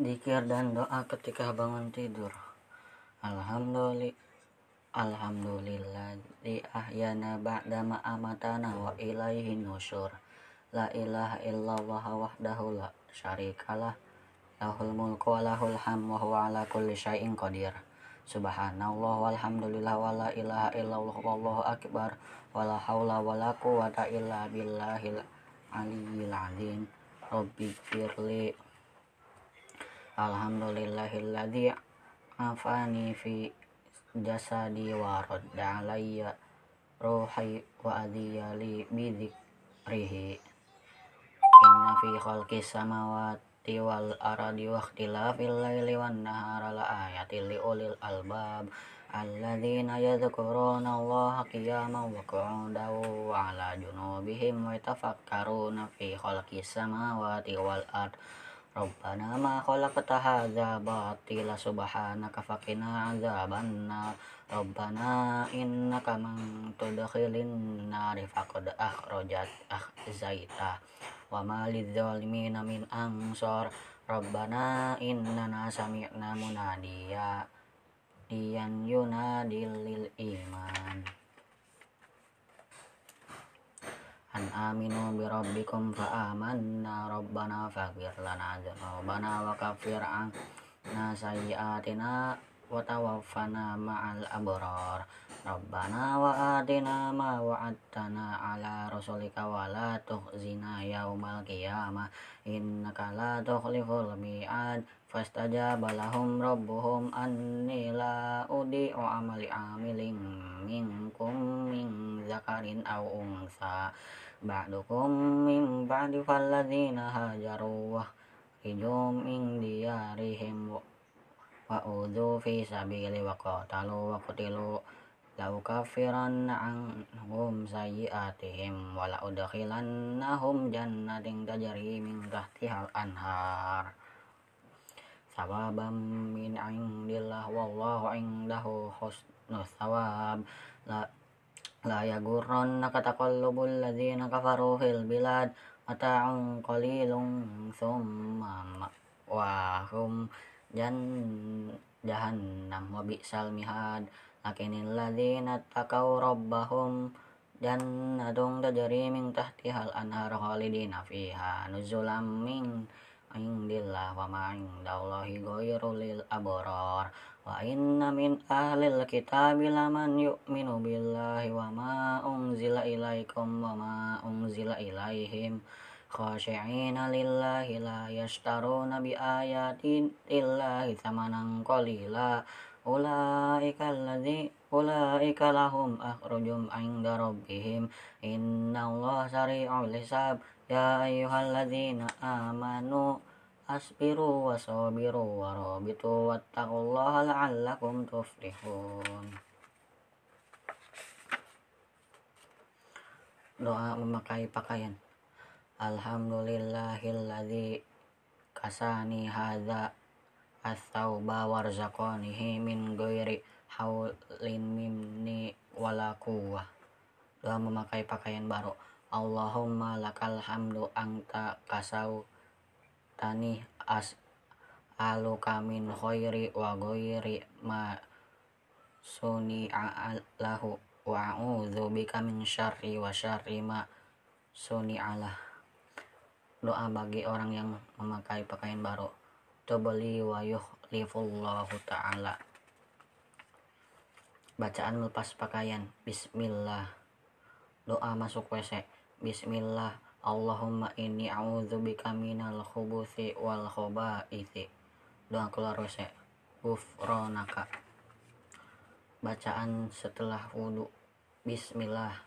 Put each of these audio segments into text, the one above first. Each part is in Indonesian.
Dikir dan doa ketika bangun tidur. Alhamdulillah Alhamdulillah di ahyana ba'da ma amatana wa ilaihi nusyur. La ilaha illallah wahdahu la syarikalah. Lahul mulku wa lahul ham wa huwa ala kulli syai'in qadir. Subhanallah walhamdulillah wa la ilaha illallah wallahu akbar wa la hawla wa la quwata illa billahil aliyyil azim. Rabbi firli Alhamdulillahilladzi afani fi jasadi wa radda alayya ruhi wa adiyali bidhikrihi inna fi khalqis samawati wal ardi wa ikhtilafil laili wan nahari la ayatin li ulil albab alladzina yadhkuruna allaha qiyaman wa qu'udan wa ala junubihim wa yatafakkaruna fi khalqis samawati wal ardi Rabbana ma khalaqta hadza batila subhanaka faqina adzabannar Rabbana innaka man tudkhilin nari faqad akhrajat akhzaita wa ma lidzalimina min ansar. Rabbana innana sami'na munadiya. Diyan yunadil lil iman an aminu bi rabbikum fa amanna rabbana faghfir lana dzunubana wa kaffir anna sayyi'atina wa tawaffana ma'al abrar rabbana wa atina ma wa'adtana ala rasulika wa la tukhzina yaumal qiyamah. Innaka la tukhliful mi'ad. Fastajaba lahum rabbuhum anni la udi'u amali amilin minkum min zakarin aw unsa ba'dukum min ba'di falladzina hajaru wa hijum min diyarihim. Wa udhu fi sabili wa qatalu wa qutilu lau kafiran anhum sayyiatihim wa la udkhilannahum jannatin tajri min tahtihal anhar sawabam min indillah wallahu indahu husnul thawab. La la yagurrannaka taqallubul ladzina kafaru fil bilad mata'un qalilun thumma wa hum jan lakinil ladzina taqaw rabbahum jannatun tajri min tahtihal anhar khalidina fiha nuzulam min indillah wa ma indallahi ghairu lil abrar. Wa inna min ahlil kitabi laman yu'minu billahi wa ma unzila ilaikum wa ma unzila ilaihim. Khashi'ina lillahi la yashtaruna bi ayatin illahi thamanan qalila ulaika alladhi ulaika lahum akhrujum inda rabbihim inna Allah sari'ul hisab Ya ayyuhalladzina amanu asbiru wa sabiru wa rabitu wattaqullaha la'allakum tuflihun. Doa memakai pakaian. Alhamdulillahilladzi kasani hadza as-sauba warzaqanihi min ghairi haulin minni wala quwwah. Memakai pakaian baru. Allahumma lakal hamdu anta kasau tani as alu kamin khairi wa ghairi ma suni lahu wa a'udzu bika min syarri wa syarri ma suni alah doa bagi orang yang memakai pakaian baru tubli wa yuhlifullahu ta'ala. Bacaan lepas pakaian. Bismillah. Doa masuk WC Bismillah. Allahumma inni a'udzubika minal khubuthi wal khabaithi. Doa keluar WC Gufronaka Bacaan setelah wudhu Bismillah.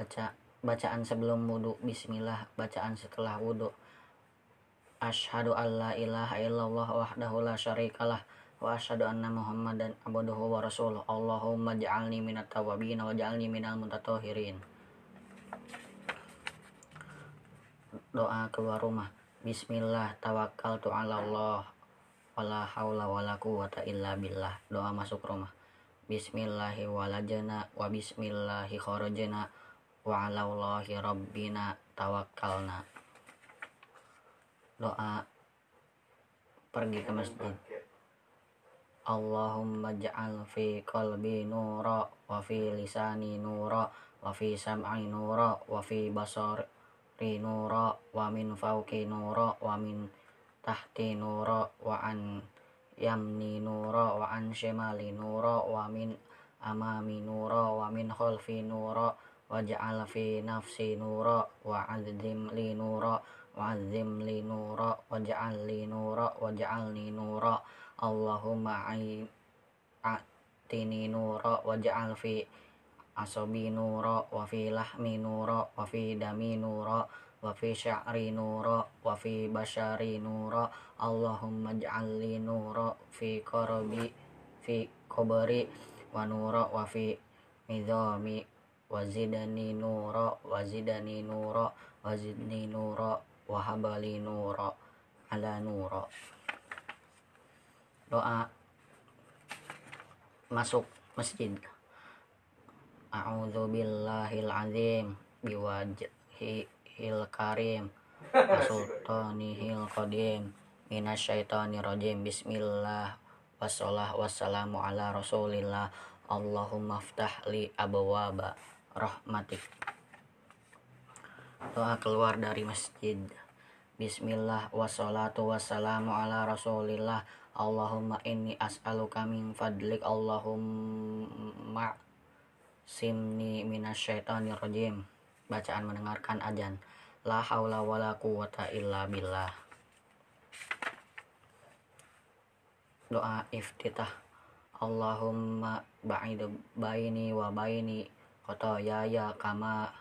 Baca Bacaan sebelum wudhu Bismillah. Bacaan setelah wudhu Ashadu an la ilaha illallah wahdahu la syarikalah wa asyhadu anna muhammadan abduhu wa rasuluh. Allahumma ja'alni minat tawabin wa ja'alni minal mutatahhirin. Doa keluar rumah. Bismillah tawakal tu ala Allah. Wala haula wala quwata illa billah. Doa masuk rumah. Bismillahi walajana wa bismillahi kharajana wa ala Allahi rabbina tawakkalna doa pergi ke masjid Allahumma ja'al fi qalbi nura wa fi lisani nura wa fi sam'i nura wa fi basari nura wa min fawqi nura wa min tahti nura wa an yamni nura wa an shimali nura wa min amami nura wa min khalfi nura waj'al fi nafsi nura wa azim li nura wa azim li nura waj'al li nura waj'alni nura. Allahumma atini nura waj'al fi asabi nura wa fi lahmi nura wa fi dami nura wa fi sya'ri nura wa fi bashari nura. Allahumma ij'al li nura fi qarabi fi qabri wa nura wa fi midami wazidani nura wazidani nura wazidni nura wahabali nura ala nura. Doa masuk masjid. A'udzu billahil azim biwajhil karim wasultanihil qadim minasyaitonir rajim. Bismillah wassalah wassalamu ala rasulillah. Allahumma ftah li abwaba rahmatik. Doa keluar dari masjid Bismillah wassalatu wassalamu ala rasulillah. Allahumma inni as'aluka min fadlik. Allahumma simni minasyaitonir rajim. Bacaan mendengarkan ajan. La haula wala quwata illa billah. Doa iftitah. Allahumma ba'id baini wa baini ya kama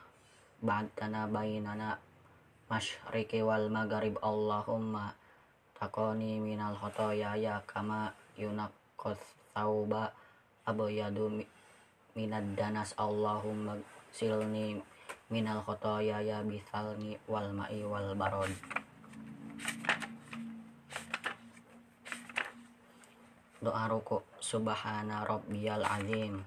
ba'dana bainana masyriki wal maghrib Allahumma takoni minal ya kama yunaqqas thawba abyadu minad danas Allahumma silni minal ya bisalni wal ma'i wal barod. Doa ruku subhana rabbiyal azim.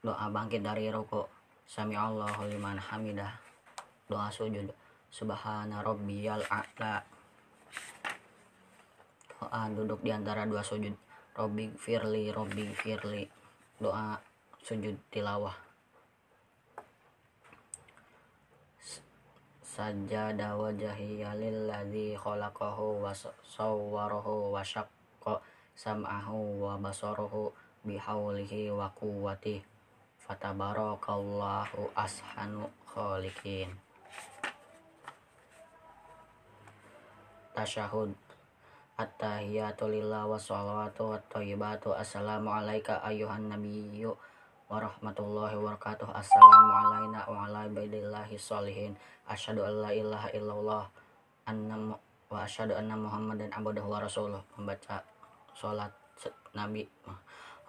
Doa bangkit dari ruku sami Allahu liman hamidah doa sujud. Subhana rabbiyal a'la. Doa duduk di antara dua sujud. Robbi firli robbi firli doa sujud tilawah. Sajada wajhiya lilladzi khalaqahu wa sawwarahu wa syaqqa sam'ahu wa basarahu bihaulihi wa quwwatihi. Fatabarakallahu ashanu khalikin tasyahud at-tahiyatu lillah wa salawatu wa tayyibatu assalamu alaika ayuhan nabiyyu wa rahmatullahi wa barakatuh assalamu alaina wa ala ibadillahi salihin. Asyhadu an la ilaha illallah anna wa asyhadu anna muhammadan abduhu wa rasuluh. Membaca salat nabi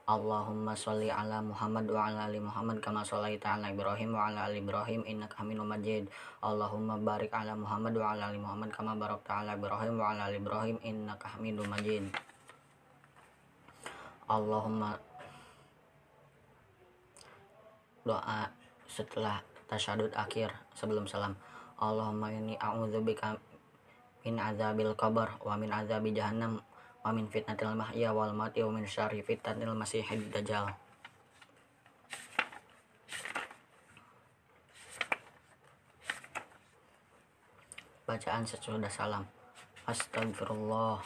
Allahumma sholli ala Muhammad wa ala ali Muhammad kama sholaita ala Ibrahim wa ala ali Ibrahim innaka Hamidum Majid. Allahumma barik ala Muhammad wa ala ali Muhammad kama barakta ala Ibrahim wa ala ali Ibrahim innaka Hamidum Majid. Allahumma doa setelah tasyahud akhir sebelum salam. Allahumma inni a'udzubika min azabil qabr wa min azabi jahannam wa min fitnatil mahya wal mati wa min syarri fitnatil masihid dajjal. Bacaan sesudah salam. Astagfirullah